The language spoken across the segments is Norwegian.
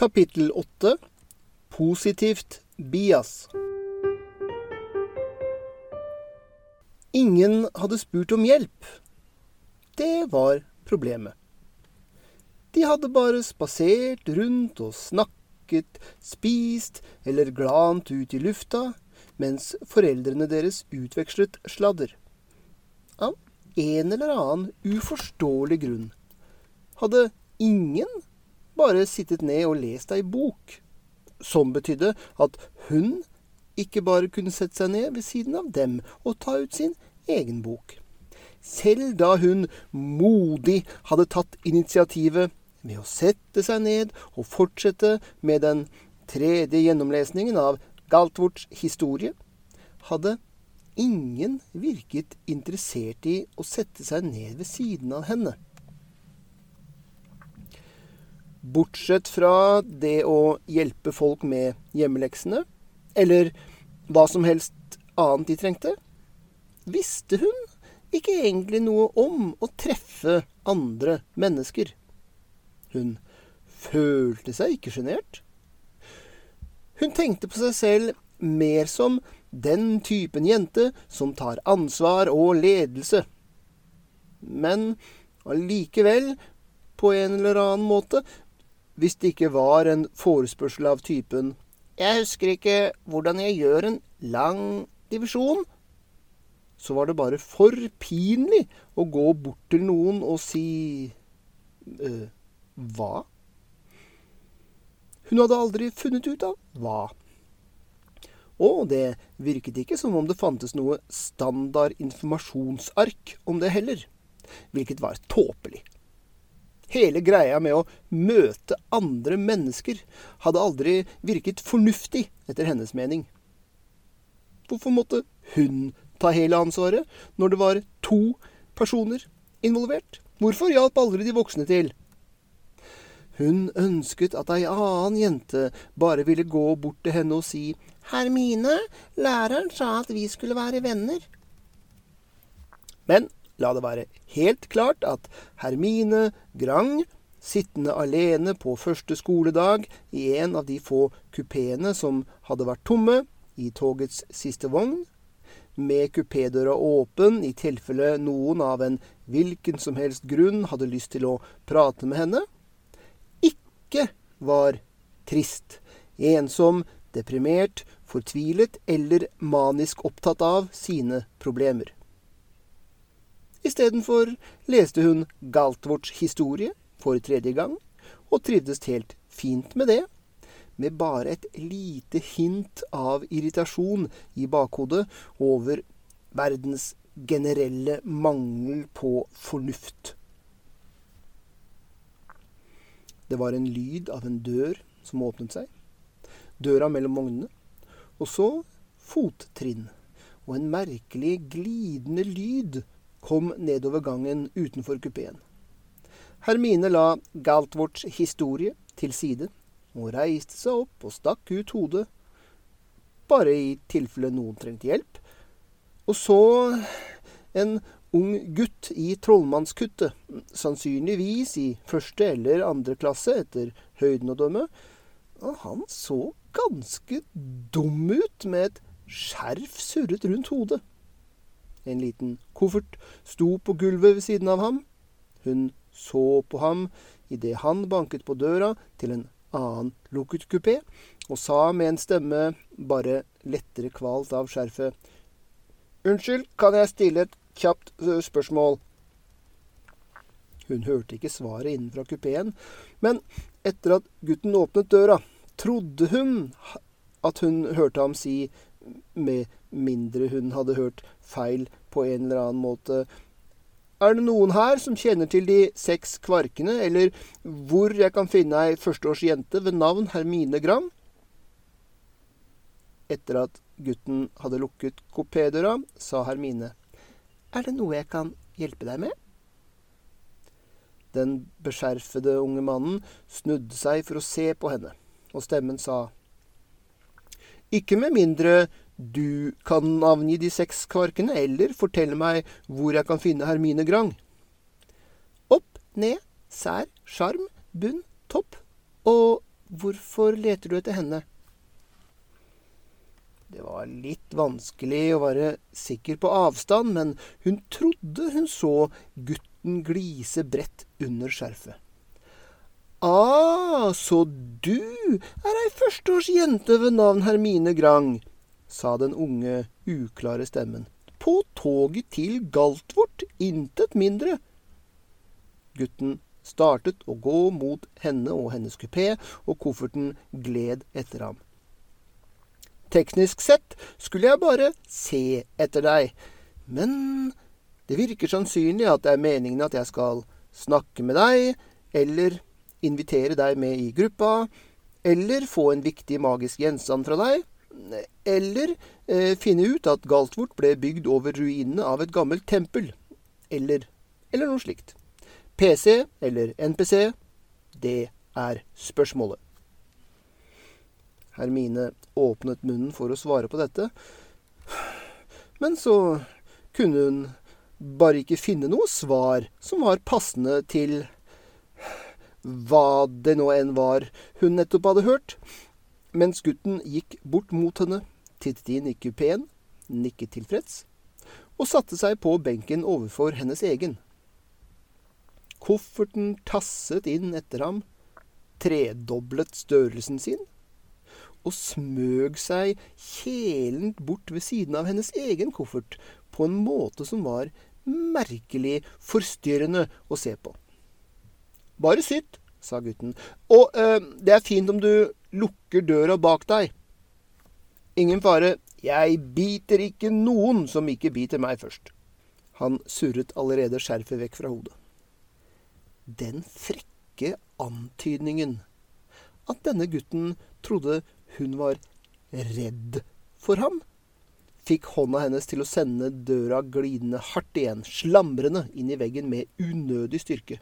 Kapittel 8 Positivt bias. Ingen hadde spurt om hjelp. Det var problemet. De hadde bare spasert rundt og snakket, spist eller glant ut i lufta, mens foreldrene deres utvekslet sladder. Av en eller annen uforståelig grunn hadde ingen bare sittet ned og lest ei bok, som betydde at hun ikke bare kunne sette seg ned ved siden av dem og ta ut sin egen bok. Selv da hun modig hadde tatt initiativet med å sette seg ned og fortsette med den tredje gjennomlesningen av Galtvorts historie, hadde ingen virket interessert i å sette seg ned ved siden av henne. Bortsett fra det å hjelpe folk med hjemmeleksene, eller hva som helst annet de trengte, visste hun ikke egentlig noe om å treffe andre mennesker. Hun følte seg ikke sjenert. Hun tenkte på seg selv mer som den typen jente som tar ansvar og ledelse. Men allikevel, på en eller annen måte, hvis det ikke var en forespørsel av typen Jeg husker ikke hvordan jeg gjør en lang divisjon. Så var det bare for pinlig å gå bort til noen og si øh, hva? Hun hadde aldri funnet ut av hva. Og det virket ikke som om det fantes noe standard informasjonsark om det heller, hvilket var tåpelig. Hele greia med å møte andre mennesker hadde aldri virket fornuftig, etter hennes mening. Hvorfor måtte hun ta hele ansvaret når det var to personer involvert? Hvorfor hjalp aldri de voksne til? Hun ønsket at ei annen jente bare ville gå bort til henne og si Hermine, læreren sa at vi skulle være venner. Men la det være helt klart at Hermine Grang, sittende alene på første skoledag i en av de få kupeene som hadde vært tomme i togets siste vogn, med kupédøra åpen i tilfelle noen av en hvilken som helst grunn hadde lyst til å prate med henne, ikke var trist, ensom, deprimert, fortvilet eller manisk opptatt av sine problemer. Istedenfor leste hun Galtvorts historie for tredje gang, og trivdes helt fint med det, med bare et lite hint av irritasjon i bakhodet over verdens generelle mangel på fornuft. Det var en lyd av en dør som åpnet seg. Døra mellom vognene. Og så fottrinn. Og en merkelig glidende lyd kom nedover gangen utenfor kupeen. Hermine la Galtvorts historie til side og reiste seg opp og stakk ut hodet, bare i tilfelle noen trengte hjelp. Og så en ung gutt i trollmannskuttet, sannsynligvis i første eller andre klasse etter høyden å dømme. Og han så ganske dum ut med et skjerf surret rundt hodet. En liten koffert sto på gulvet ved siden av ham. Hun så på ham idet han banket på døra til en annen lukket kupé, og sa med en stemme bare lettere kvalt av skjerfet Unnskyld, kan jeg stille et kjapt spørsmål. Hun hørte ikke svaret innenfra kupeen, men etter at gutten åpnet døra, trodde hun at hun hørte ham si, med mindre hun hadde hørt feil på en eller annen måte, er det noen her som kjenner til de seks kvarkene, eller hvor jeg kan finne ei førsteårsjente ved navn Hermine Gram? Etter at gutten hadde lukket kopédøra, sa Hermine. Er det noe jeg kan hjelpe deg med? Den beskjerfede unge mannen snudde seg for å se på henne, og stemmen sa Ikke med mindre du kan navngi de seks kvarkene, eller fortelle meg hvor jeg kan finne Hermine Grang. Opp, ned, sær, sjarm, bunn, topp og Hvorfor leter du etter henne? Det var litt vanskelig å være sikker på avstand, men hun trodde hun så gutten glise bredt under skjerfet. Ah, så du er ei førsteårsjente ved navn Hermine Grang, sa den unge, uklare stemmen. På toget til Galtvort, intet mindre. Gutten startet å gå mot henne og hennes kupé, og kofferten gled etter ham. Teknisk sett skulle jeg bare se etter deg, men det virker sannsynlig at det er meningen at jeg skal snakke med deg, eller invitere deg med i gruppa, eller få en viktig magisk gjenstand fra deg, eller eh, finne ut at Galtvort ble bygd over ruinene av et gammelt tempel, eller, eller noe slikt. PC eller NPC, det er spørsmålet. Hermine åpnet munnen for å svare på dette, men så kunne hun bare ikke finne noe svar som var passende til hva det nå enn var hun nettopp hadde hørt. Mens gutten gikk bort mot henne, tittet inn i kupeen, nikket tilfreds og satte seg på benken overfor hennes egen. Kofferten tasset inn etter ham, tredoblet størrelsen sin, og smøg seg kjelent bort ved siden av hennes egen koffert på en måte som var merkelig forstyrrende å se på. Bare sitt, sa gutten, og øh, det er fint om du lukker døra bak deg. Ingen fare, jeg biter ikke noen som ikke biter meg først. Han surret allerede skjerfet vekk fra hodet. Den frekke antydningen at denne gutten trodde hun var redd for ham, fikk hånda hennes til å sende døra glidende hardt igjen, slamrende inn i veggen med unødig styrke.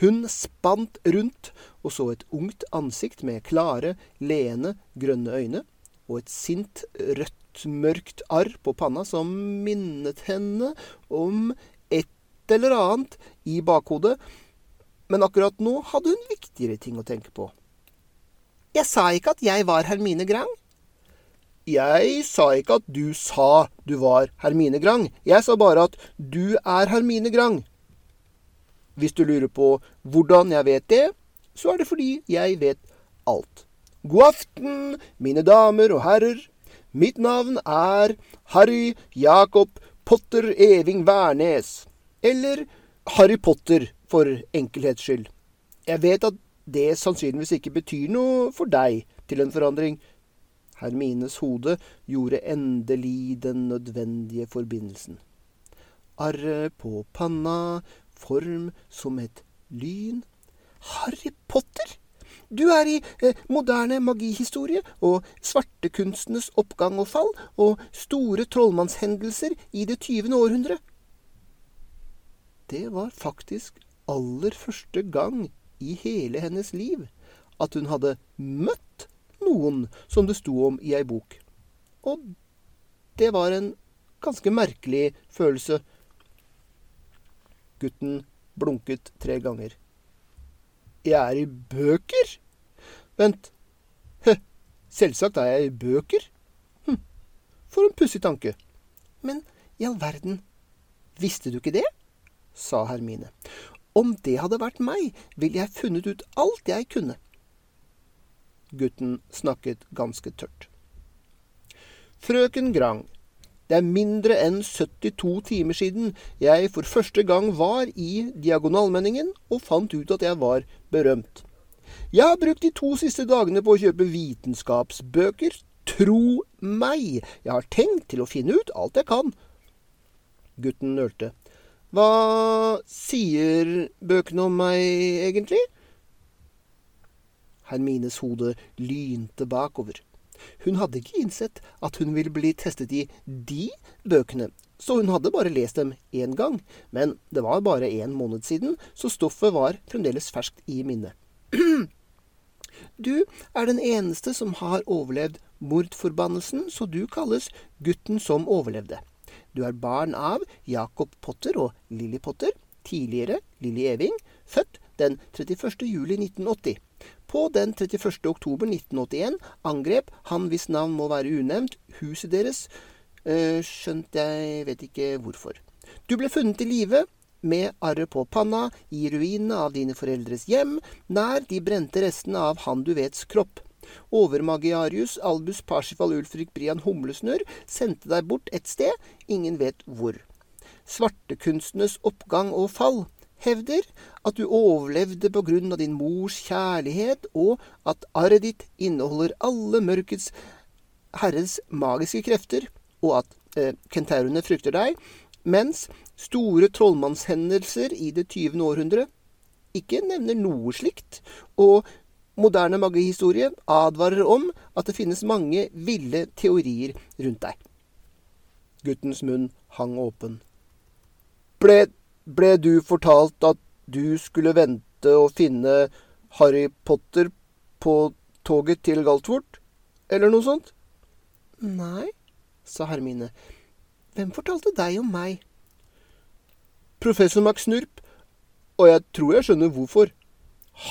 Hun spant rundt og så et ungt ansikt med klare, leende, grønne øyne og et sint, rødt, mørkt arr på panna som minnet henne om et eller annet i bakhodet, men akkurat nå hadde hun viktigere ting å tenke på. Jeg sa ikke at jeg var Hermine Grang. Jeg sa ikke at du sa du var Hermine Grang. Jeg sa bare at du er Hermine Grang. Hvis du lurer på hvordan jeg vet det, så er det fordi jeg vet alt. God aften, mine damer og herrer. Mitt navn er Harry Jacob Potter Eving Wærnes. Eller Harry Potter, for enkelhets skyld. Jeg vet at det sannsynligvis ikke betyr noe for deg til en forandring. Hermines hode gjorde endelig den nødvendige forbindelsen. Arret på panna, form som et lyn. Harry Potter! Du er i eh, moderne magihistorie og svartekunstenes oppgang og fall og store trollmannshendelser i det tyvende århundre. Det var faktisk aller første gang i hele hennes liv at hun hadde møtt noen som det sto om i ei bok. Og det var en ganske merkelig følelse. Gutten blunket tre ganger. Jeg er i bøker? Vent. Hø, selvsagt er jeg i bøker. Hm, for en pussig tanke. Men i all verden, visste du ikke det? sa Hermine. Om det hadde vært meg, ville jeg funnet ut alt jeg kunne. Gutten snakket ganske tørt. Frøken Grang, det er mindre enn 72 timer siden jeg for første gang var i Diagonalmenningen og fant ut at jeg var berømt. Jeg har brukt de to siste dagene på å kjøpe vitenskapsbøker. Tro meg, jeg har tenkt til å finne ut alt jeg kan. Gutten nølte. Hva sier bøkene om meg, egentlig? Hermines hode lynte bakover. Hun hadde ikke innsett at hun ville bli testet i de bøkene, så hun hadde bare lest dem én gang. Men det var bare en måned siden, så stoffet var fremdeles ferskt i minnet. Du er den eneste som har overlevd mordforbannelsen, så du kalles gutten som overlevde. Du er barn av Jacob Potter og Lilly Potter, tidligere Lilly Eving, født den 31. juli 1980. På den 31. oktober 1981 angrep han hvis navn må være unevnt, huset deres, eh, skjønt jeg vet ikke hvorfor. Du ble funnet i live med arret på panna i ruinene av dine foreldres hjem, nær de brente restene av han du vets kropp. Overmagiarius Albus Parsifal Ulfrik Brian Humlesnørr sendte deg bort et sted, ingen vet hvor. Svartekunstenes oppgang og fall hevder at du overlevde på grunn av din mors kjærlighet, og at arret ditt inneholder alle mørkets herres magiske krefter, og at eh, kentaurene frykter deg, mens store trollmannshendelser i det tyvende århundre ikke nevner noe slikt, og moderne magihistorie advarer om at det finnes mange ville teorier rundt deg. Guttens munn hang åpen. Ble ble du fortalt at du skulle vente og finne Harry Potter på toget til Galtvort, eller noe sånt? Nei, sa Hermine. Hvem fortalte deg om meg? Professor McSnurp, og jeg tror jeg skjønner hvorfor.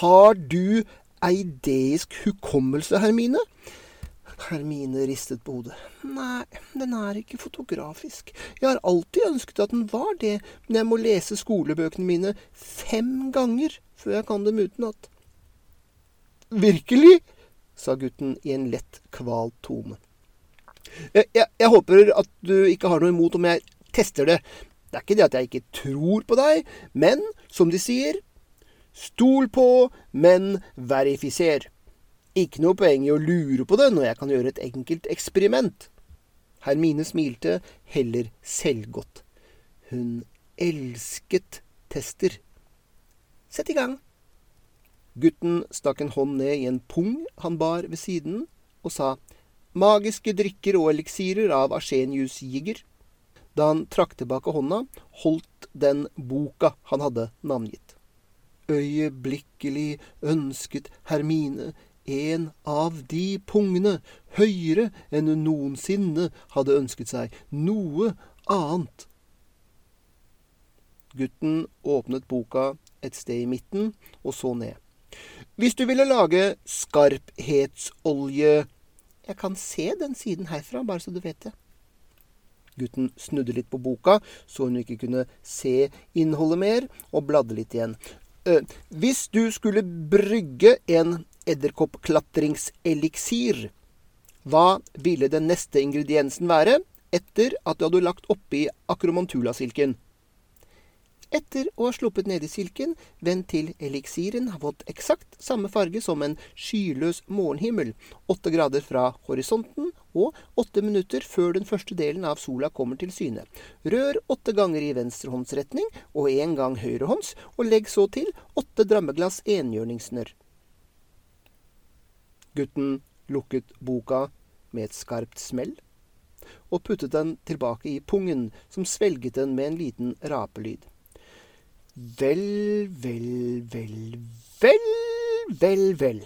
Har du eideisk hukommelse, Hermine? Hermine ristet på hodet. Nei, den er ikke fotografisk. Jeg har alltid ønsket at den var det, men jeg må lese skolebøkene mine fem ganger før jeg kan dem utenat. Virkelig? sa gutten i en lett kvalt tone. Jeg, jeg, jeg, håper at du ikke har noe imot om jeg tester det. Det er ikke det at jeg ikke tror på deg, men som de sier, stol på, men verifiser. Ikke noe poeng i å lure på det når jeg kan gjøre et enkelt eksperiment. Hermine smilte heller selvgodt. Hun elsket tester. Sett i gang. Gutten stakk en hånd ned i en pung han bar ved siden, og sa magiske drikker og eliksirer av Arsenius Jigger. Da han trakk tilbake hånda, holdt den boka han hadde navngitt. Øyeblikkelig ønsket Hermine en av de pungene, høyere enn hun noensinne hadde ønsket seg noe annet. Gutten åpnet boka et sted i midten og så ned. Hvis du ville lage skarphetsolje Jeg kan se den siden herfra, bare så du vet det. Gutten snudde litt på boka, så hun ikke kunne se innholdet mer, og bladde litt igjen. Hvis du skulle brygge en edderkoppklatringseliksir. Hva ville den neste ingrediensen være etter at du hadde lagt oppi akromantulasilken? Etter å ha sluppet nedi silken, vent til eliksiren har fått eksakt samme farge som en skyløs morgenhimmel, åtte grader fra horisonten og åtte minutter før den første delen av sola kommer til syne. Rør åtte ganger i venstrehåndsretning og én gang høyrehånds, og legg så til åtte drammeglass enhjørningssnørr. Gutten lukket boka med et skarpt smell og puttet den tilbake i pungen, som svelget den med en liten rapelyd. Vel, vel, vel, vel, vel, vel.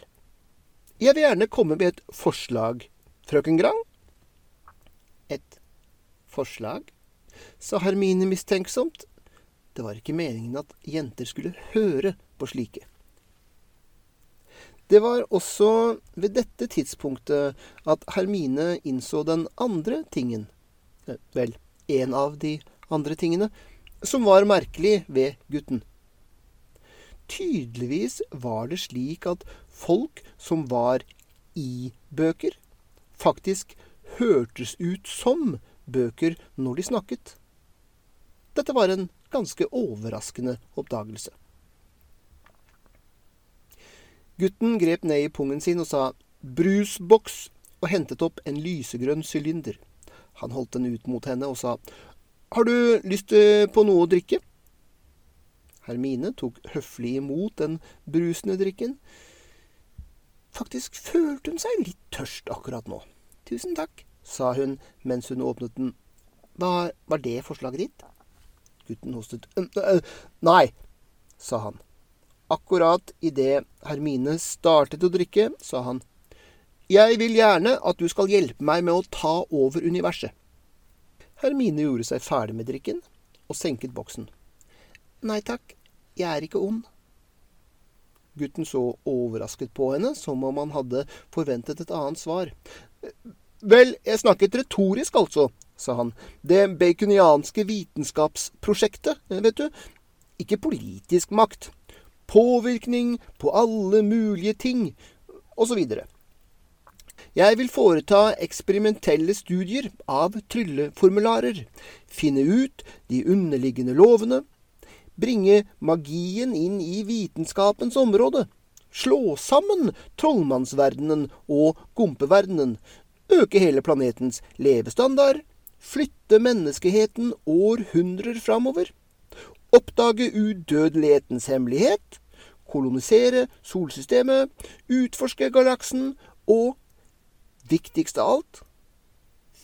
Jeg vil gjerne komme med et forslag, frøken Grang. Et forslag? sa Hermine mistenksomt. Det var ikke meningen at jenter skulle høre på slike. Det var også ved dette tidspunktet at Hermine innså den andre tingen, eh, vel, en av de andre tingene, som var merkelig ved gutten. Tydeligvis var det slik at folk som var i bøker, faktisk hørtes ut som bøker når de snakket. Dette var en ganske overraskende oppdagelse. Gutten grep ned i pungen sin og sa brusboks og hentet opp en lysegrønn sylinder. Han holdt den ut mot henne og sa har du lyst på noe å drikke? Hermine tok høflig imot den brusende drikken. Faktisk følte hun seg litt tørst akkurat nå. Tusen takk, sa hun mens hun åpnet den. Hva var det forslaget ditt? Gutten hostet. Nei, sa han. Akkurat idet Hermine startet å drikke, sa han. Jeg vil gjerne at du skal hjelpe meg med å ta over universet. Hermine gjorde seg ferdig med drikken og senket boksen. Nei takk, jeg er ikke ond. Gutten så overrasket på henne, som om han hadde forventet et annet svar. Vel, jeg snakket retorisk, altså, sa han. Det baconianske vitenskapsprosjektet, vet du. Ikke politisk makt. Påvirkning på alle mulige ting, osv. Jeg vil foreta eksperimentelle studier av trylleformularer, finne ut de underliggende lovene, bringe magien inn i vitenskapens område, slå sammen trollmannsverdenen og gompeverdenen, øke hele planetens levestandard, flytte menneskeheten århundrer framover, oppdage udødelighetens hemmelighet, kolonisere solsystemet, utforske galaksen og, viktigst av alt,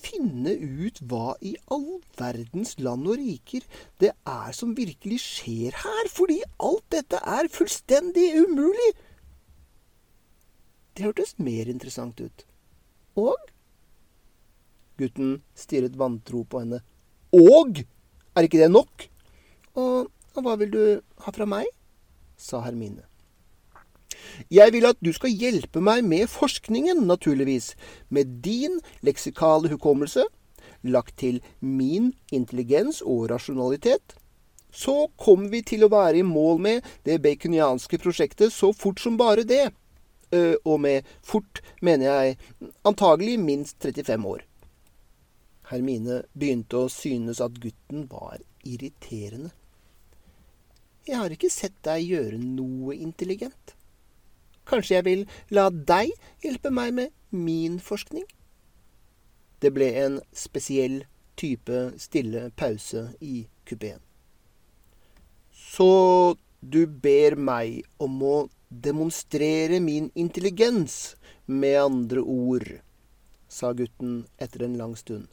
finne ut hva i all verdens land og riker det er som virkelig skjer her, fordi alt dette er fullstendig umulig. Det hørtes mer interessant ut. Og? Gutten stirret vantro på henne. Og? Er ikke det nok? Og, og hva vil du ha fra meg? sa Hermine. Jeg vil at du skal hjelpe meg med forskningen, naturligvis, med din leksikale hukommelse, lagt til min intelligens og rasjonalitet. Så kommer vi til å være i mål med det baconianske prosjektet så fort som bare det. Og med fort mener jeg antagelig minst 35 år. Hermine begynte å synes at gutten var irriterende. Jeg har ikke sett deg gjøre noe intelligent. Kanskje jeg vil la deg hjelpe meg med min forskning? Det ble en spesiell type stille pause i kupeen. Så du ber meg om å demonstrere min intelligens, med andre ord, sa gutten etter en lang stund.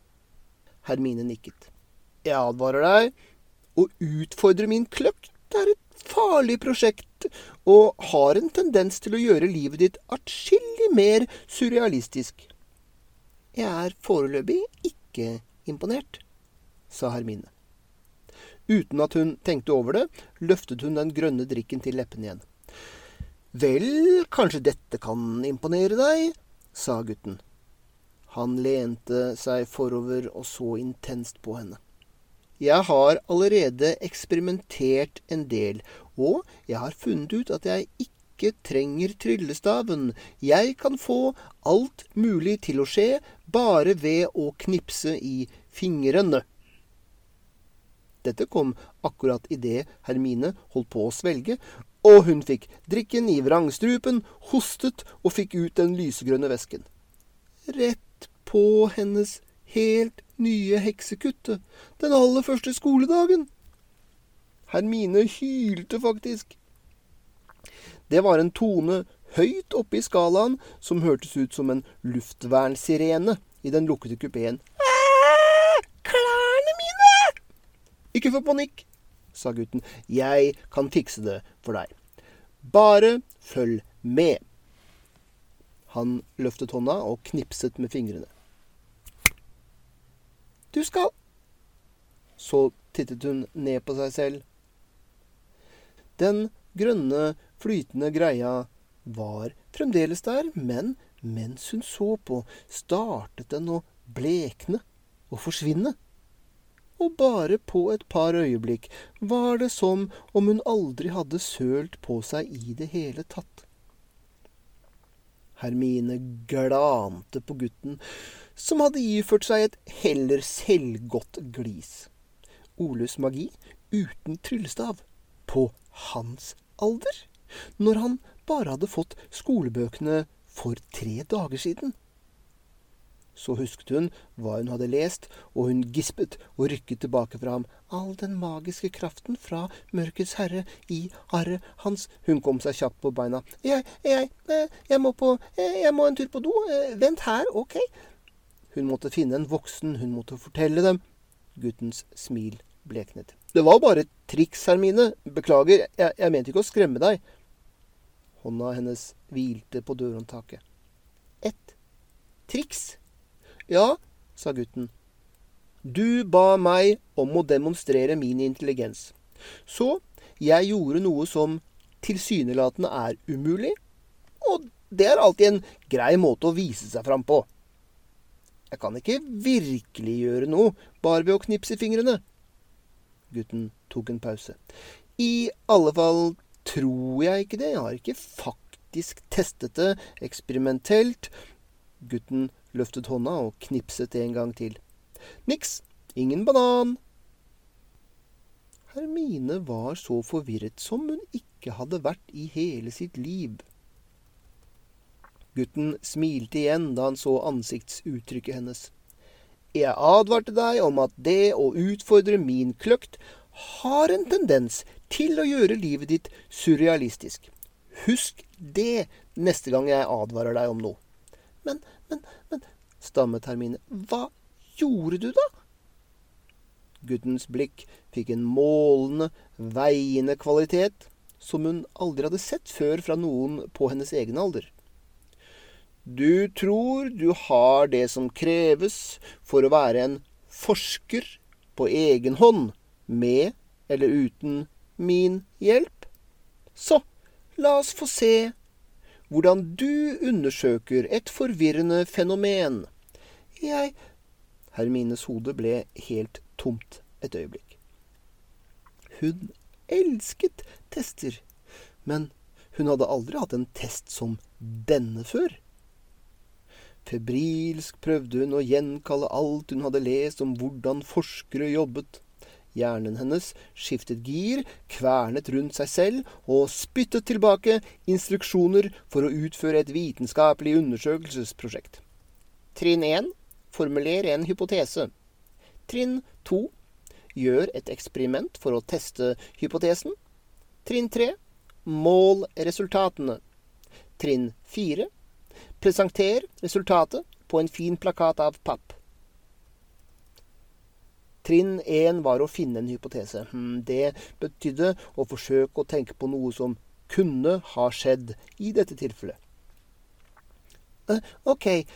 Hermine nikket. Jeg advarer deg. Å utfordre min kløkt er et farlig prosjekt og har en tendens til å gjøre livet ditt atskillig mer surrealistisk. Jeg er foreløpig ikke imponert, sa Hermine. Uten at hun tenkte over det, løftet hun den grønne drikken til leppene igjen. Vel, kanskje dette kan imponere deg, sa gutten. Han lente seg forover og så intenst på henne. Jeg har allerede eksperimentert en del, og jeg har funnet ut at jeg ikke trenger tryllestaven. Jeg kan få alt mulig til å skje bare ved å knipse i fingrene. Dette kom akkurat idet Hermine holdt på å svelge, og hun fikk drikken i vrangstrupen, hostet og fikk ut den lysegrønne væsken. Rett på hennes helt nye heksekuttet den aller første skoledagen. Hermine hylte faktisk. Det var en tone høyt oppe i skalaen som hørtes ut som en luftvernsirene i den lukkede kupeen. Klærne mine! Ikke få panikk, sa gutten. Jeg kan fikse det for deg. Bare følg med. Han løftet hånda og knipset med fingrene. Du skal Så tittet hun ned på seg selv. Den grønne, flytende greia var fremdeles der, men mens hun så på, startet den å blekne og forsvinne. Og bare på et par øyeblikk var det som om hun aldri hadde sølt på seg i det hele tatt. Hermine glante på gutten, som hadde iført seg et heller selvgodt glis. Oles magi uten tryllestav. På hans alder? Når han bare hadde fått skolebøkene for tre dager siden. Så husket hun hva hun hadde lest, og hun gispet og rykket tilbake fra ham. All den magiske kraften fra Mørkets herre i arret hans. Hun kom seg kjapt på beina. Jeg, jeg, eh, jeg må på eh, Jeg må en tur på do. Eh, vent her, ok? Hun måtte finne en voksen, hun måtte fortelle dem. Guttens smil bleknet. Det var bare et triks, Hermine. Beklager, jeg, jeg mente ikke å skremme deg. Hånda hennes hvilte på dørhåndtaket. Et triks? Ja, sa gutten. Du ba meg om å demonstrere min intelligens. Så jeg gjorde noe som tilsynelatende er umulig, og det er alltid en grei måte å vise seg fram på. Jeg kan ikke virkelig gjøre noe bare ved å knipse i fingrene. Gutten tok en pause. I alle fall tror jeg ikke det. Jeg har ikke faktisk testet det eksperimentelt. Gutten løftet hånda og knipset en gang til. Niks. Ingen banan. Hermine var så forvirret som hun ikke hadde vært i hele sitt liv. Gutten smilte igjen da han så ansiktsuttrykket hennes. Jeg advarte deg om at det å utfordre min kløkt har en tendens til å gjøre livet ditt surrealistisk. Husk det neste gang jeg advarer deg om noe. Men, men, men, stammet Hermine, hva gjorde du, da? Guttens blikk fikk en målende, veiende kvalitet som hun aldri hadde sett før fra noen på hennes egen alder. Du tror du har det som kreves for å være en forsker på egen hånd, med eller uten min hjelp? Så la oss få se hvordan du undersøker et forvirrende fenomen. Jeg Hermines hode ble helt tomt et øyeblikk. Hun elsket tester, men hun hadde aldri hatt en test som denne før. Febrilsk prøvde hun å gjenkalle alt hun hadde lest om hvordan forskere jobbet. Hjernen hennes skiftet gir, kvernet rundt seg selv og spyttet tilbake instruksjoner for å utføre et vitenskapelig undersøkelsesprosjekt. Trinn 1. Formuler en hypotese. Trinn 2. Gjør et eksperiment for å teste hypotesen. Trinn 3. Mål resultatene. Trinn 4. Presenter resultatet på en fin plakat av papp. Trinn én var å finne en hypotese. Hmm, det betydde å forsøke å tenke på noe som kunne ha skjedd i dette tilfellet. Eh, ok,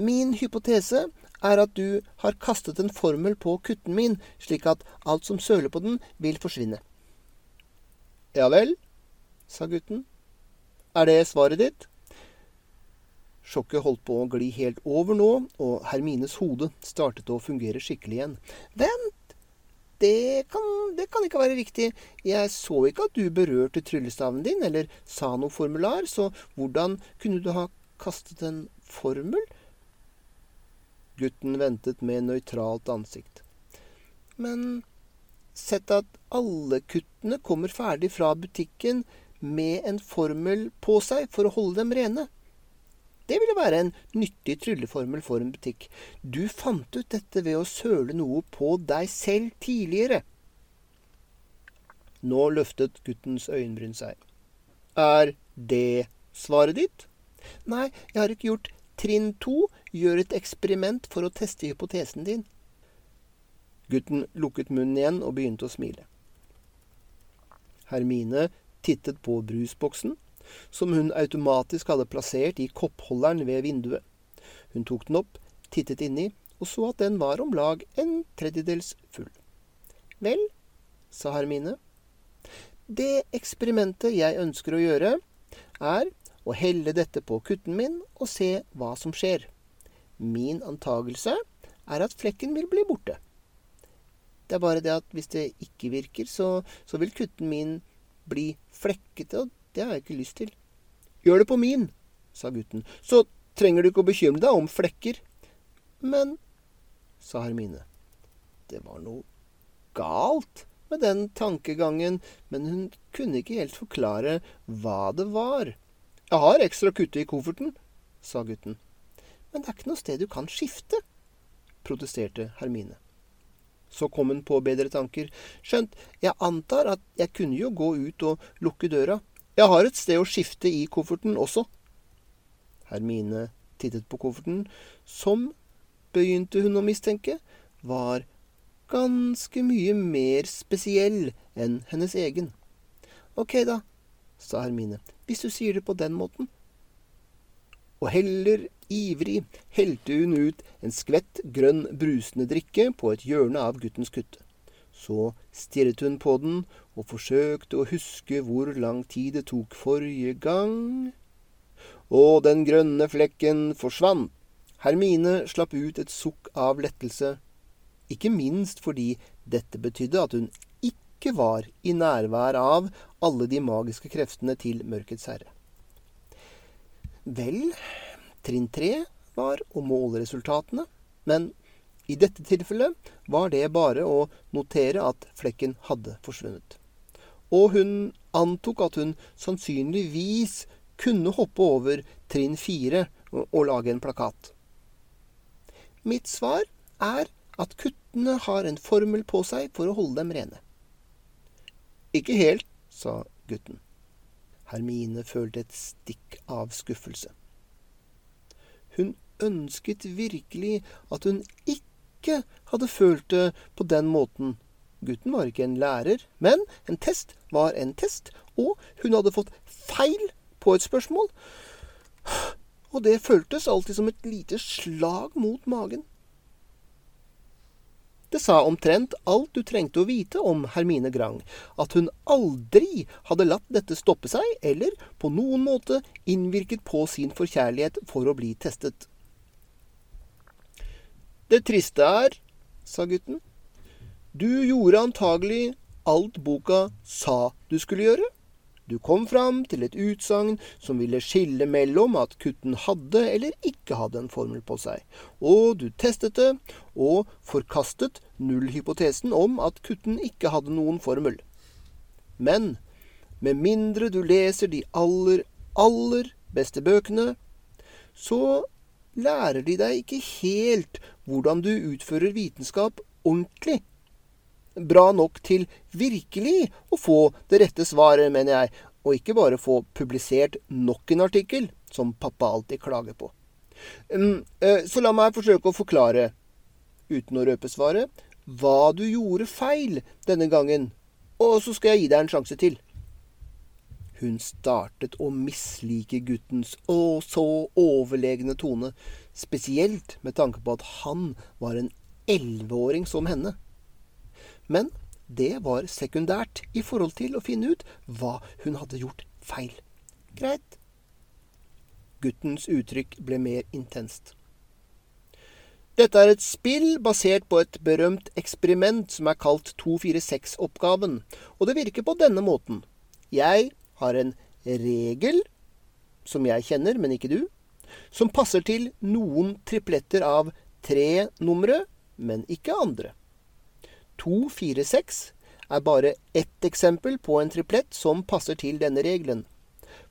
min hypotese er at du har kastet en formel på kutten min, slik at alt som søler på den, vil forsvinne. Ja vel, sa gutten. Er det svaret ditt? Sjokket holdt på å gli helt over nå, og Hermines hode startet å fungere skikkelig igjen. Vent! Det kan, det kan ikke være riktig. Jeg så ikke at du berørte tryllestaven din, eller sa noe formular, så hvordan kunne du ha kastet en formel? Gutten ventet med nøytralt ansikt. Men sett at alle kuttene kommer ferdig fra butikken med en formel på seg for å holde dem rene. Det ville være en nyttig trylleformel for en butikk. Du fant ut dette ved å søle noe på deg selv tidligere. Nå løftet guttens øyenbryn seg. Er det svaret ditt? Nei, jeg har ikke gjort trinn to. Gjør et eksperiment for å teste hypotesen din. Gutten lukket munnen igjen og begynte å smile. Hermine tittet på brusboksen som hun automatisk hadde plassert i koppholderen ved vinduet. Hun tok den opp, tittet inni, og så at den var om lag en tredjedels full. Vel, sa Hermine, det eksperimentet jeg ønsker å gjøre, er å helle dette på kutten min og se hva som skjer. Min antagelse er at flekken vil bli borte. Det er bare det at hvis det ikke virker, så, så vil kutten min bli flekkete, og det har jeg ikke lyst til. Gjør det på min, sa gutten, så trenger du ikke å bekymre deg om flekker. Men, sa Hermine, det var noe galt med den tankegangen, men hun kunne ikke helt forklare hva det var. Jeg har ekstra kutte i kofferten, sa gutten. Men det er ikke noe sted du kan skifte, protesterte Hermine. Så kom hun på bedre tanker. Skjønt, jeg antar at jeg kunne jo gå ut og lukke døra. Jeg har et sted å skifte i kofferten også. Hermine tittet på kofferten, som, begynte hun å mistenke, var ganske mye mer spesiell enn hennes egen. Ok, da, sa Hermine, hvis du sier det på den måten. Og heller ivrig helte hun ut en skvett grønn brusende drikke på et hjørne av guttens kutte. Så stirret hun på den og forsøkte å huske hvor lang tid det tok forrige gang. Og den grønne flekken forsvant. Hermine slapp ut et sukk av lettelse, ikke minst fordi dette betydde at hun ikke var i nærvær av alle de magiske kreftene til Mørkets herre. Vel, trinn tre var å måle resultatene, men i dette tilfellet var det bare å notere at flekken hadde forsvunnet. Og hun antok at hun sannsynligvis kunne hoppe over trinn fire og lage en plakat. Mitt svar er at kuttene har en formel på seg for å holde dem rene. Ikke helt, sa gutten. Hermine følte et stikk av skuffelse. Hun ønsket virkelig at hun ikke hadde følt det på den måten. Gutten var ikke en lærer, men en test var en test, og hun hadde fått feil på et spørsmål. Og det føltes alltid som et lite slag mot magen. Det sa omtrent alt du trengte å vite om Hermine Grang, at hun aldri hadde latt dette stoppe seg, eller på noen måte innvirket på sin forkjærlighet for å bli testet. Det triste er, sa gutten, du gjorde antagelig alt boka sa du skulle gjøre. Du kom fram til et utsagn som ville skille mellom at kutten hadde eller ikke hadde en formel på seg, og du testet det og forkastet nullhypotesen om at kutten ikke hadde noen formel. Men med mindre du leser de aller, aller beste bøkene, så lærer de deg ikke helt hvordan du utfører vitenskap ordentlig bra nok til virkelig å få det rette svaret, mener jeg, og ikke bare få publisert nok en artikkel, som pappa alltid klager på. Mm, eh, så la meg forsøke å forklare, uten å røpe svaret, hva du gjorde feil denne gangen, og så skal jeg gi deg en sjanse til. Hun startet å mislike guttens å så overlegne tone, spesielt med tanke på at han var en elleveåring som henne. Men det var sekundært i forhold til å finne ut hva hun hadde gjort feil. Greit. Guttens uttrykk ble mer intenst. Dette er et spill basert på et berømt eksperiment som er kalt 246-oppgaven, og det virker på denne måten. Jeg har en regel, som jeg kjenner, men ikke du, som passer til noen tripletter av tre numre, men ikke andre. 246 er bare ett eksempel på en triplett som passer til denne regelen.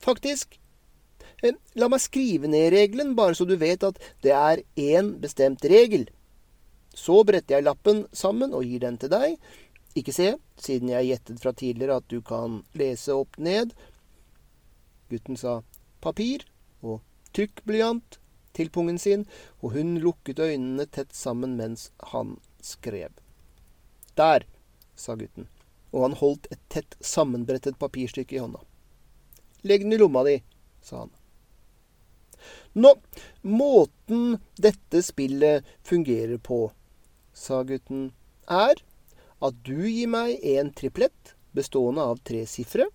Faktisk eh, La meg skrive ned regelen, bare så du vet at det er én bestemt regel. Så bretter jeg lappen sammen og gir den til deg. Ikke se, siden jeg gjettet fra tidligere at du kan lese opp ned. Gutten sa papir og trykkblyant til pungen sin, og hun lukket øynene tett sammen mens han skrev. Der, sa gutten, og han holdt et tett sammenbrettet papirstykke i hånda. Legg den i lomma di, sa han. Nå, måten dette spillet fungerer på, sa gutten, er at du gir meg en triplett bestående av tre sifre,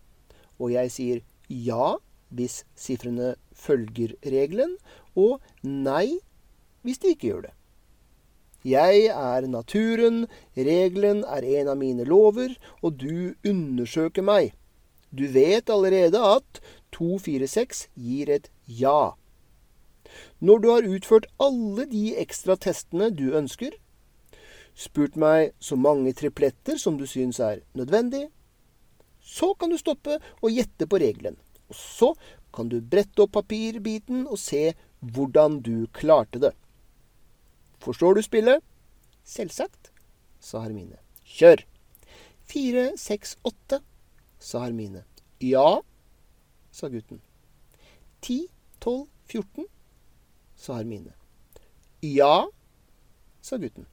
og jeg sier ja hvis sifrene følger regelen, og nei hvis de ikke gjør det. Jeg er naturen, regelen er en av mine lover, og du undersøker meg. Du vet allerede at 246 gir et ja. Når du har utført alle de ekstra testene du ønsker, spurt meg så mange tripletter som du syns er nødvendig, så kan du stoppe og gjette på regelen. Og så kan du brette opp papirbiten og se hvordan du klarte det. Forstår du spillet? Selvsagt, sa Hermine. Kjør! Fire, seks, åtte, sa Hermine. Ja, sa gutten. Ti, tolv, fjorten, sa Hermine. Ja, sa gutten.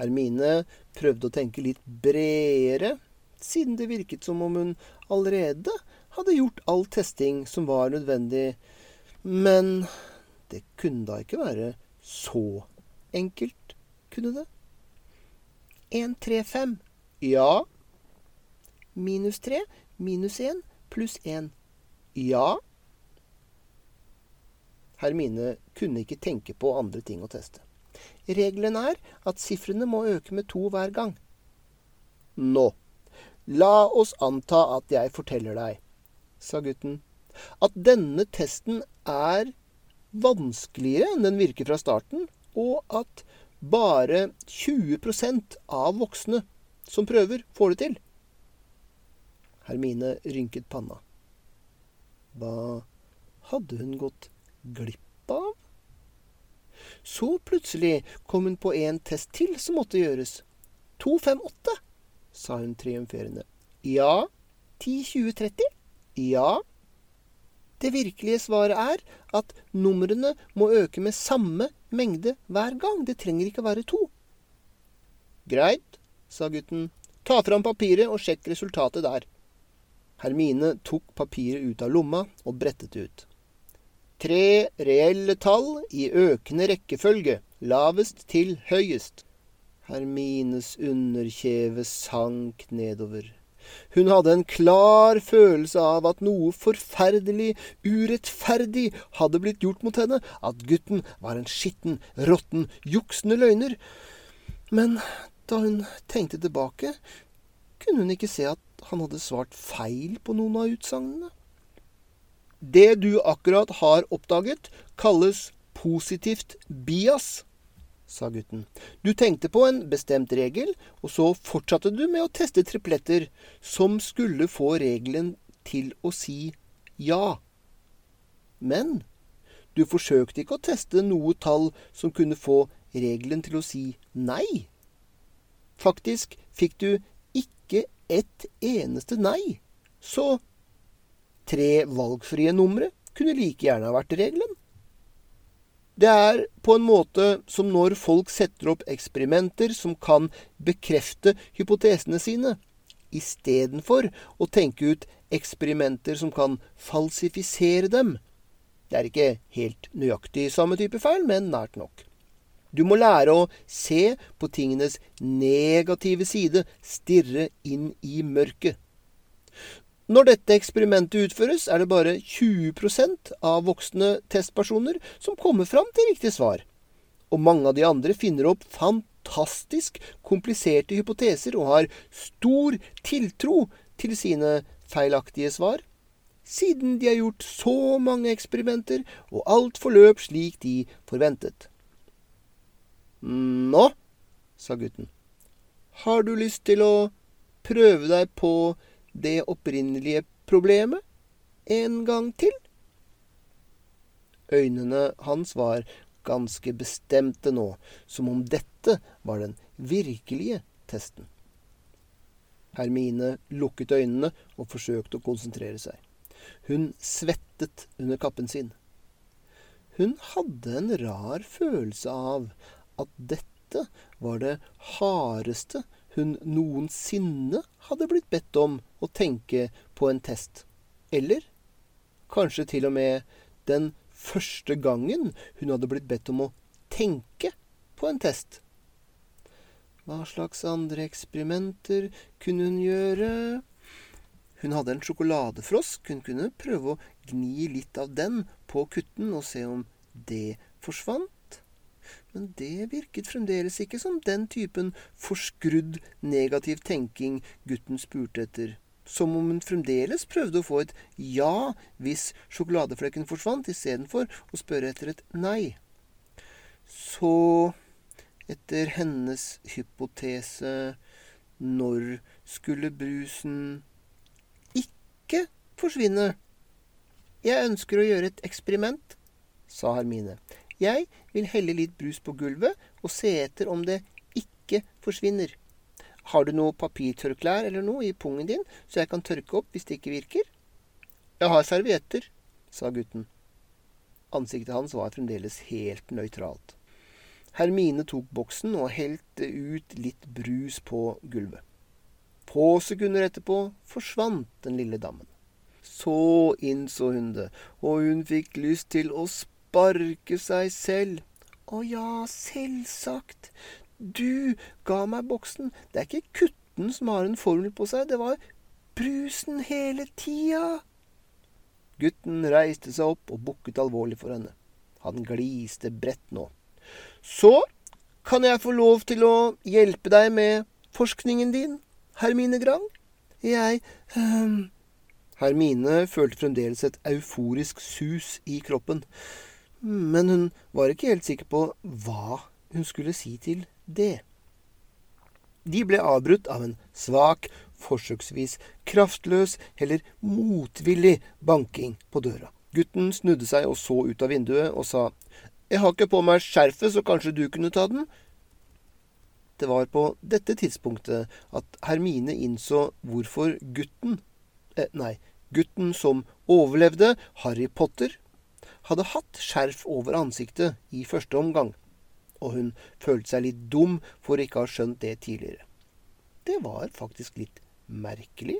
Hermine prøvde å tenke litt bredere, siden det virket som om hun allerede hadde gjort all testing som var nødvendig. Men det kunne da ikke være så enkelt, kunne det? 1, 3, 5, Ja. Minus tre minus én pluss én. Ja. Hermine kunne ikke tenke på andre ting å teste. Regelen er at sifrene må øke med to hver gang. Nå, la oss anta at jeg forteller deg, sa gutten, at denne testen er vanskeligere enn den virker fra starten, og at bare 20% av voksne som prøver, får det til. Hermine rynket panna. Hva hadde hun gått glipp av? Så plutselig kom hun på en test til som måtte gjøres. 258, sa hun triumferende. Ja. 10, 20, 30? Ja. Det virkelige svaret er at numrene må øke med samme mengde hver gang. Det trenger ikke være to. Greit, sa gutten. Ta fram papiret og sjekk resultatet der. Hermine tok papiret ut av lomma og brettet det ut. Tre reelle tall i økende rekkefølge, lavest til høyest. Hermines underkjeve sank nedover. Hun hadde en klar følelse av at noe forferdelig, urettferdig hadde blitt gjort mot henne, at gutten var en skitten, råtten, juksende løgner. Men da hun tenkte tilbake, kunne hun ikke se at han hadde svart feil på noen av utsagnene. Det du akkurat har oppdaget, kalles positivt bias, sa gutten. Du tenkte på en bestemt regel, og så fortsatte du med å teste tripletter som skulle få regelen til å si ja. Men du forsøkte ikke å teste noe tall som kunne få regelen til å si nei. Faktisk fikk du ikke ett eneste nei. Så tre valgfrie numre kunne like gjerne ha vært regelen. Det er på en måte som når folk setter opp eksperimenter som kan bekrefte hypotesene sine, istedenfor å tenke ut eksperimenter som kan falsifisere dem. Det er ikke helt nøyaktig samme type feil, men nært nok. Du må lære å se på tingenes negative side, stirre inn i mørket. Når dette eksperimentet utføres, er det bare 20% av voksne testpersoner som kommer fram til riktig svar. Og mange av de andre finner opp fantastisk kompliserte hypoteser og har stor tiltro til sine feilaktige svar, siden de har gjort så mange eksperimenter og alt forløp slik de forventet. Nå, sa gutten, har du lyst til å prøve deg på det opprinnelige problemet en gang til? Øynene hans var ganske bestemte nå, som om dette var den virkelige testen. Hermine lukket øynene og forsøkte å konsentrere seg. Hun svettet under kappen sin. Hun hadde en rar følelse av at dette var det hardeste hun noensinne hadde blitt bedt om å tenke på en test. Eller kanskje til og med den første gangen hun hadde blitt bedt om å tenke på en test. Hva slags andre eksperimenter kunne hun gjøre? Hun hadde en sjokoladefrosk. Hun kunne prøve å gni litt av den på kutten og se om det forsvant. Men det virket fremdeles ikke som den typen forskrudd negativ tenking gutten spurte etter. Som om hun fremdeles prøvde å få et ja hvis sjokoladeflekken forsvant, istedenfor å spørre etter et nei. Så, etter hennes hypotese, når skulle brusen ikke forsvinne? Jeg ønsker å gjøre et eksperiment, sa Hermine. Jeg vil helle litt brus på gulvet og se etter om det ikke forsvinner. Har du noe papirtørklær eller noe i pungen din, så jeg kan tørke opp hvis det ikke virker? Jeg har servietter, sa gutten. Ansiktet hans var fremdeles helt nøytralt. Hermine tok boksen og helte ut litt brus på gulvet. Få sekunder etterpå forsvant den lille dammen. Så innså hun det, og hun fikk lyst til å spille sparke seg selv. Å ja, selvsagt. Du ga meg boksen. Det er ikke kutten som har en formel på seg. Det var brusen hele tida. Gutten reiste seg opp og bukket alvorlig for henne. Han gliste bredt nå. Så kan jeg få lov til å hjelpe deg med forskningen din, Hermine Grang? Jeg um... Hermine følte fremdeles et euforisk sus i kroppen, men hun var ikke helt sikker på hva hun skulle si til det. De ble avbrutt av en svak, forsøksvis kraftløs eller motvillig banking på døra. Gutten snudde seg og så ut av vinduet og sa, Jeg har ikke på meg skjerfet, så kanskje du kunne ta den? Det var på dette tidspunktet at Hermine innså hvorfor gutten eh, Nei, gutten som overlevde Harry Potter, hadde hatt skjerf over ansiktet i første omgang og hun følte seg litt dum for ikke å ha skjønt det tidligere. Det var faktisk litt merkelig,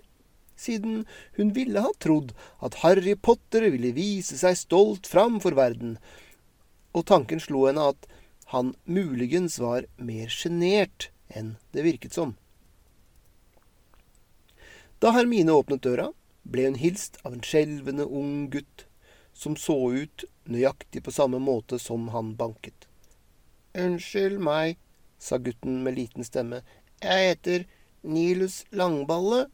siden hun ville ha trodd at Harry Potter ville vise seg stolt fram for verden, og tanken slo henne at han muligens var mer sjenert enn det virket som. Da Hermine åpnet døra, ble hun hilst av en skjelvende ung gutt som så ut nøyaktig på samme måte som han banket. Unnskyld meg, sa gutten med liten stemme. Jeg heter Nilus Langballe.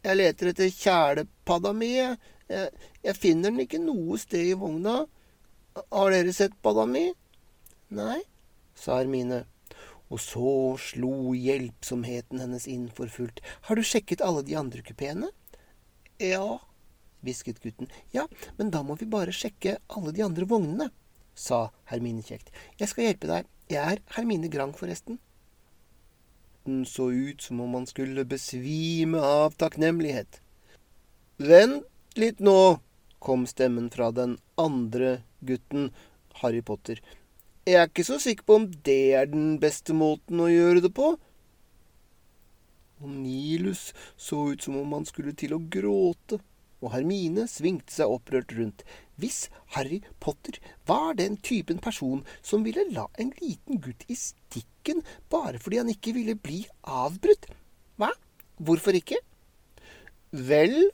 Jeg leter etter kjælepadda mi. Jeg, jeg finner den ikke noe sted i vogna. Har dere sett padda mi? Nei, sa Hermine. Og så slo hjelpsomheten hennes inn for fullt. Har du sjekket alle de andre kupeene? Ja, hvisket gutten. Ja, men da må vi bare sjekke alle de andre vognene sa Hermine kjekt. Jeg skal hjelpe deg. Jeg er Hermine Grang, forresten. Den så ut som om han skulle besvime av takknemlighet. Vent litt nå, kom stemmen fra den andre gutten, Harry Potter. Jeg er ikke så sikker på om det er den beste måten å gjøre det på. Og Nilus så ut som om han skulle til å gråte og Hermine svingte seg opprørt rundt. Hvis Harry Potter var den typen person som ville la en liten gutt i stikken bare fordi han ikke ville bli avbrutt, hva? Hvorfor ikke? Vel,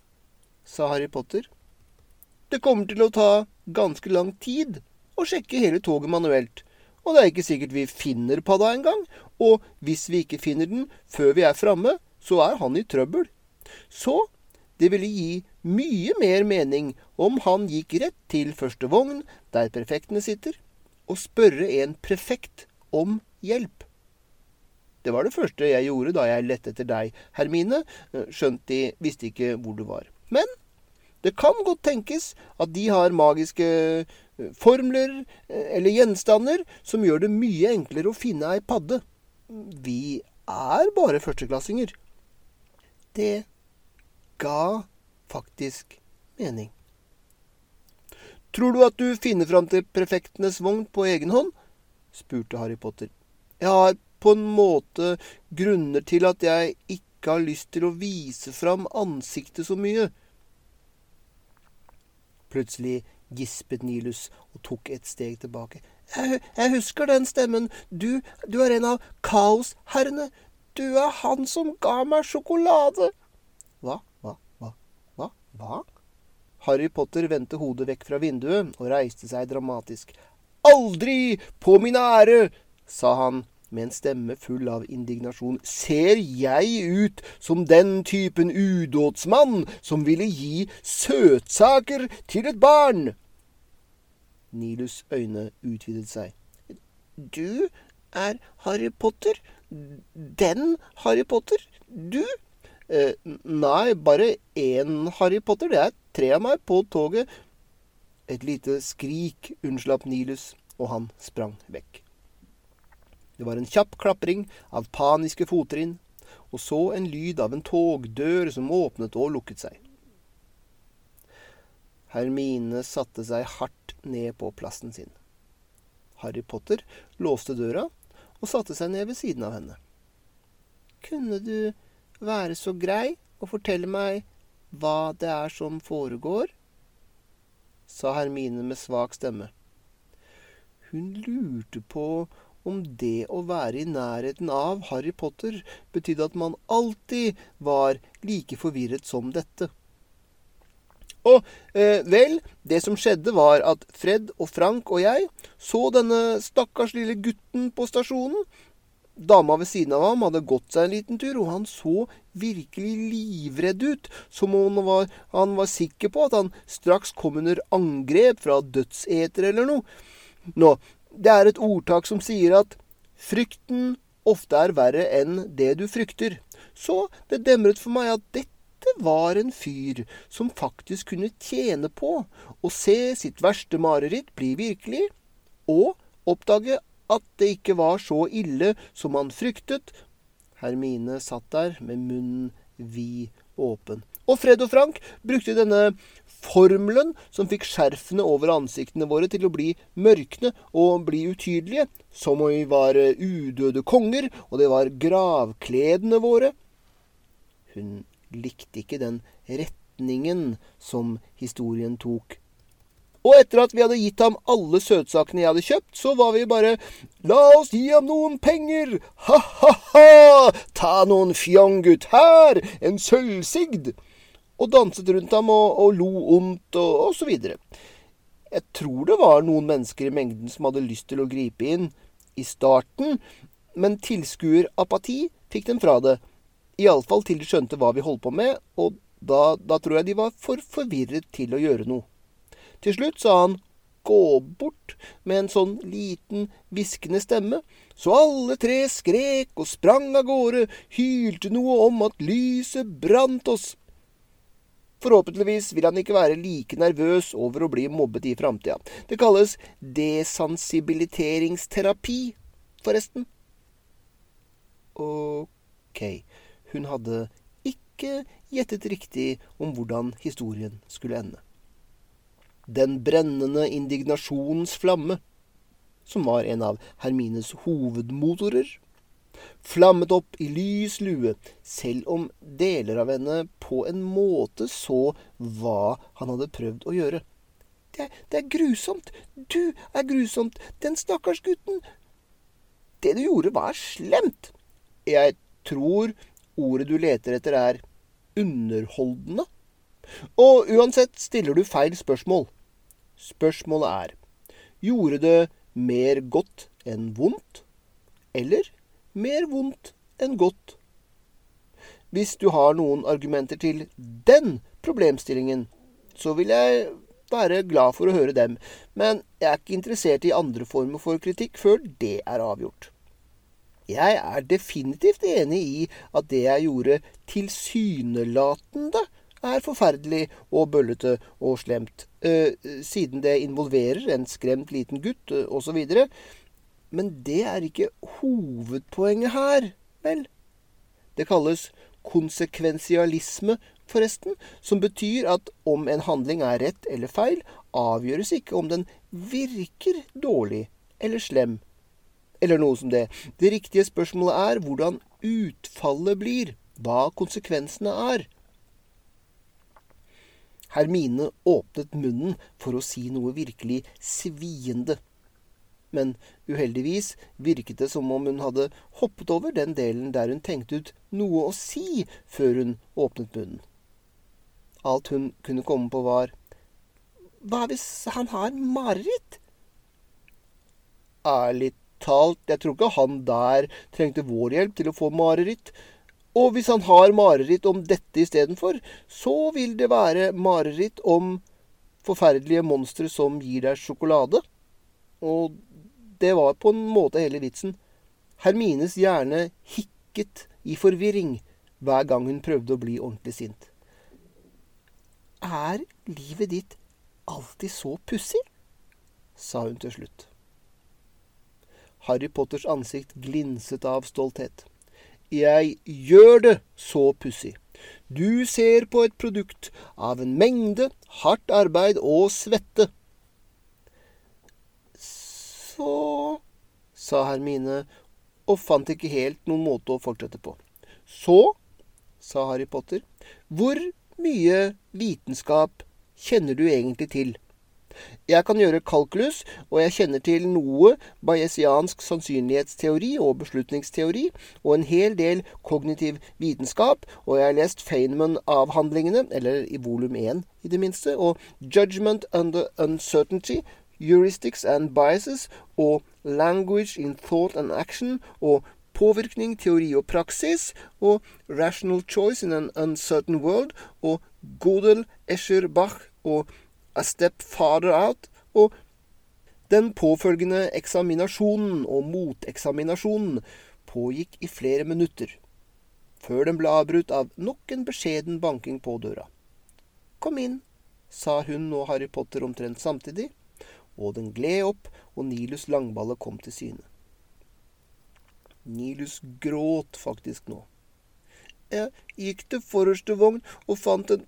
sa Harry Potter, det kommer til å ta ganske lang tid å sjekke hele toget manuelt. Og det er ikke sikkert vi finner padda engang. Og hvis vi ikke finner den før vi er framme, så er han i trøbbel. Så det ville gi mye mer mening om han gikk rett til første vogn, der prefektene sitter, og spørre en prefekt om hjelp. Det var det første jeg gjorde da jeg lette etter deg, Hermine, skjønt de visste ikke hvor du var. Men det kan godt tenkes at de har magiske eh, formler eh, eller gjenstander som gjør det mye enklere å finne ei padde. Vi er bare førsteklassinger. Det ga faktisk mening. Tror du at du finner fram til prefektenes vogn på egen hånd? spurte Harry Potter. Jeg har på en måte grunner til at jeg ikke har lyst til å vise fram ansiktet så mye. Plutselig gispet Nilus og tok et steg tilbake. Jeg, jeg husker den stemmen. Du, du er en av kaosherrene. Du er han som ga meg sjokolade. Hva? Hva? Harry Potter vendte hodet vekk fra vinduet og reiste seg dramatisk. Aldri på min ære, sa han med en stemme full av indignasjon. Ser jeg ut som den typen udådsmann som ville gi søtsaker til et barn? Nilus' øyne utvidet seg. Du er Harry Potter? Den Harry Potter? Du? Eh, nei, bare én Harry Potter. Det er tre av meg på toget. Et lite skrik unnslapp Nilus, og han sprang vekk. Det var en kjapp klapring av paniske fottrinn, og så en lyd av en togdør som åpnet og lukket seg. Hermine satte seg hardt ned på plassen sin. Harry Potter låste døra og satte seg ned ved siden av henne. Kunne du være så grei og fortelle meg hva det er som foregår? sa Hermine med svak stemme. Hun lurte på om det å være i nærheten av Harry Potter betydde at man alltid var like forvirret som dette. Og eh, vel, det som skjedde, var at Fred og Frank og jeg så denne stakkars lille gutten på stasjonen. Dama ved siden av ham hadde gått seg en liten tur, og han så virkelig livredd ut, som om han var, han var sikker på at han straks kom under angrep fra dødsetere eller noe. Nå, det er et ordtak som sier at frykten ofte er verre enn det du frykter. Så det demret for meg at dette var en fyr som faktisk kunne tjene på å se sitt verste mareritt bli virkelig, og oppdage at det ikke var så ille som han fryktet. Hermine satt der med munnen vid åpen. Og Fred og Frank brukte denne formelen som fikk skjerfene over ansiktene våre til å bli mørkne og bli utydelige, som om vi var udøde konger, og det var gravkledene våre. Hun likte ikke den retningen som historien tok. Og etter at vi hadde gitt ham alle søtsakene jeg hadde kjøpt, så var vi bare La oss gi ham noen penger! Ha-ha-ha! Ta noen fjong, gutt! Her! En sølvsigd! Og danset rundt ham og, og lo ondt og, og så videre. Jeg tror det var noen mennesker i mengden som hadde lyst til å gripe inn i starten, men tilskuerapati fikk dem fra det. Iallfall til de skjønte hva vi holdt på med, og da, da tror jeg de var for forvirret til å gjøre noe. Til slutt sa han gå bort med en sånn liten, hviskende stemme, så alle tre skrek og sprang av gårde, hylte noe om at lyset brant oss. Forhåpentligvis vil han ikke være like nervøs over å bli mobbet i framtida. Det kalles desensibiliseringsterapi, forresten. Ok. Hun hadde ikke gjettet riktig om hvordan historien skulle ende. Den brennende indignasjonens flamme, som var en av Hermines hovedmotorer, flammet opp i lys lue, selv om deler av henne på en måte så hva han hadde prøvd å gjøre. Det, det er grusomt! Du er grusomt! Den stakkars gutten! Det du gjorde, var slemt! Jeg tror ordet du leter etter, er underholdende. Og uansett stiller du feil spørsmål. Spørsmålet er gjorde det mer godt enn vondt, eller mer vondt enn godt? Hvis du har noen argumenter til den problemstillingen, så vil jeg være glad for å høre dem, men jeg er ikke interessert i andre former for kritikk før det er avgjort. Jeg er definitivt enig i at det jeg gjorde tilsynelatende er forferdelig og bøllete og slemt, øh, siden det involverer en skremt liten gutt øh, osv. Men det er ikke hovedpoenget her, vel? Det kalles konsekvensialisme, forresten, som betyr at om en handling er rett eller feil, avgjøres ikke om den virker dårlig eller slem eller noe som det. Det riktige spørsmålet er hvordan utfallet blir, hva konsekvensene er. Hermine åpnet munnen for å si noe virkelig sviende. Men uheldigvis virket det som om hun hadde hoppet over den delen der hun tenkte ut noe å si før hun åpnet munnen. Alt hun kunne komme på, var Hva hvis han har mareritt? Ærlig talt, jeg tror ikke han der trengte vår hjelp til å få mareritt. Og hvis han har mareritt om dette istedenfor, så vil det være mareritt om forferdelige monstre som gir deg sjokolade. Og det var på en måte hele vitsen. Hermines hjerne hikket i forvirring hver gang hun prøvde å bli ordentlig sint. Er livet ditt alltid så pussig? sa hun til slutt. Harry Potters ansikt glinset av stolthet. Jeg gjør det så pussig. Du ser på et produkt av en mengde hardt arbeid og svette. Så sa Hermine og fant ikke helt noen måte å fortsette på. Så, sa Harry Potter, hvor mye vitenskap kjenner du egentlig til? Jeg kan gjøre kalkulus, og jeg kjenner til noe bayesiansk sannsynlighetsteori og beslutningsteori, og en hel del kognitiv vitenskap, og jeg har lest Feynman-avhandlingene, eller i volum 1 i det minste, og Judgment Under Uncertainty, Heuristics and Biases, og Language in Thought and Action, og Påvirkning, teori og praksis, og Rational Choice in an Uncertain World, og Godel, Escher, Bach og A Step Farther Out, og den påfølgende eksaminasjonen og moteksaminasjonen pågikk i flere minutter, før den ble avbrutt av nok en beskjeden banking på døra. Kom inn, sa hun og Harry Potter omtrent samtidig, og den gled opp, og Nilus langballe kom til syne. Nilus gråt faktisk nå. Jeg gikk til forreste vogn og fant en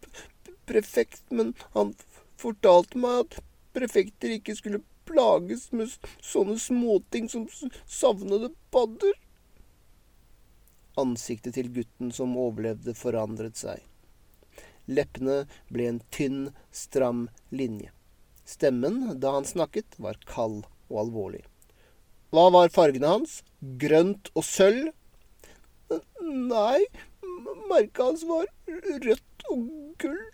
prefekt, men han fortalte meg at prefekter ikke skulle plages med sånne småting som savnede padder. Ansiktet til gutten som overlevde, forandret seg. Leppene ble en tynn, stram linje. Stemmen, da han snakket, var kald og alvorlig. Hva var fargene hans? Grønt og sølv? Nei, merket hans var rødt og gull.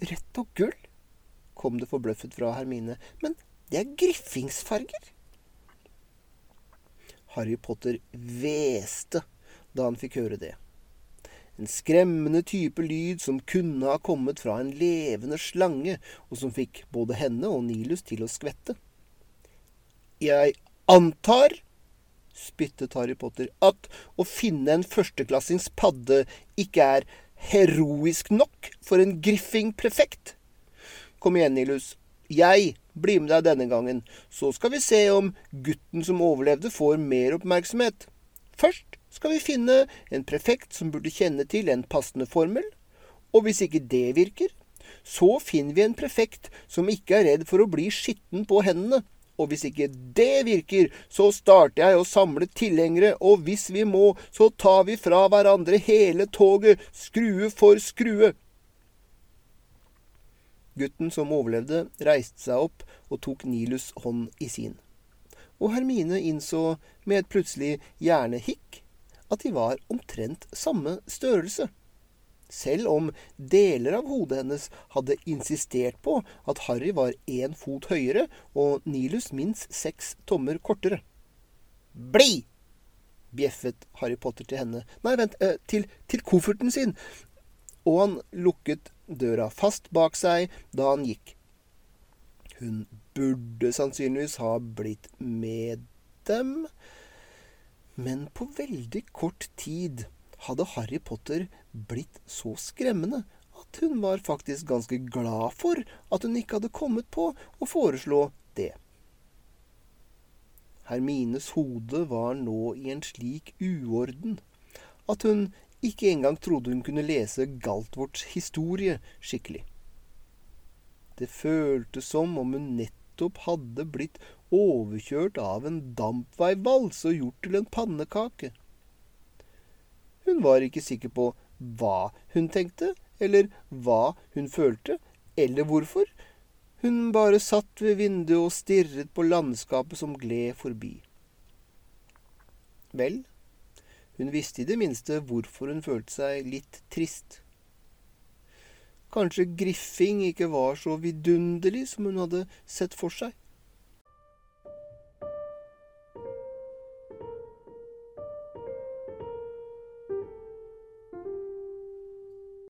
Rødt og gull? Kom det forbløffet fra Hermine. Men det er griffingsfarger. Harry Potter hveste da han fikk høre det. En skremmende type lyd som kunne ha kommet fra en levende slange, og som fikk både henne og Nilus til å skvette. Jeg antar, spyttet Harry Potter, at å finne en førsteklassings padde ikke er heroisk nok for en griffing-prefekt. Kom igjen, Nilus. Jeg blir med deg denne gangen, så skal vi se om gutten som overlevde, får mer oppmerksomhet. Først skal vi finne en prefekt som burde kjenne til en passende formel, og hvis ikke det virker, så finner vi en prefekt som ikke er redd for å bli skitten på hendene. Og hvis ikke det virker, så starter jeg å samle tilhengere, og hvis vi må, så tar vi fra hverandre hele toget, skrue for skrue. Gutten som overlevde, reiste seg opp og tok Nilus' hånd i sin. Og Hermine innså med et plutselig hjernehikk at de var omtrent samme størrelse. Selv om deler av hodet hennes hadde insistert på at Harry var én fot høyere og Nilus minst seks tommer kortere. Bli! bjeffet Harry Potter til henne. Nei, vent, eh, til, til kofferten sin. Og han lukket døra fast bak seg da han gikk. Hun burde sannsynligvis ha blitt med dem, men på veldig kort tid hadde Harry Potter blitt så skremmende at hun var faktisk ganske glad for at hun ikke hadde kommet på å foreslå det. Hermines hode var nå i en slik uorden at hun ikke engang trodde hun kunne lese Galtvorts historie skikkelig. Det føltes som om hun nettopp hadde blitt overkjørt av en dampveivals og gjort til en pannekake. Hun var ikke sikker på hva hun tenkte, eller hva hun følte, eller hvorfor. Hun bare satt ved vinduet og stirret på landskapet som gled forbi. Vel, hun visste i det minste hvorfor hun følte seg litt trist. Kanskje Griffing ikke var så vidunderlig som hun hadde sett for seg.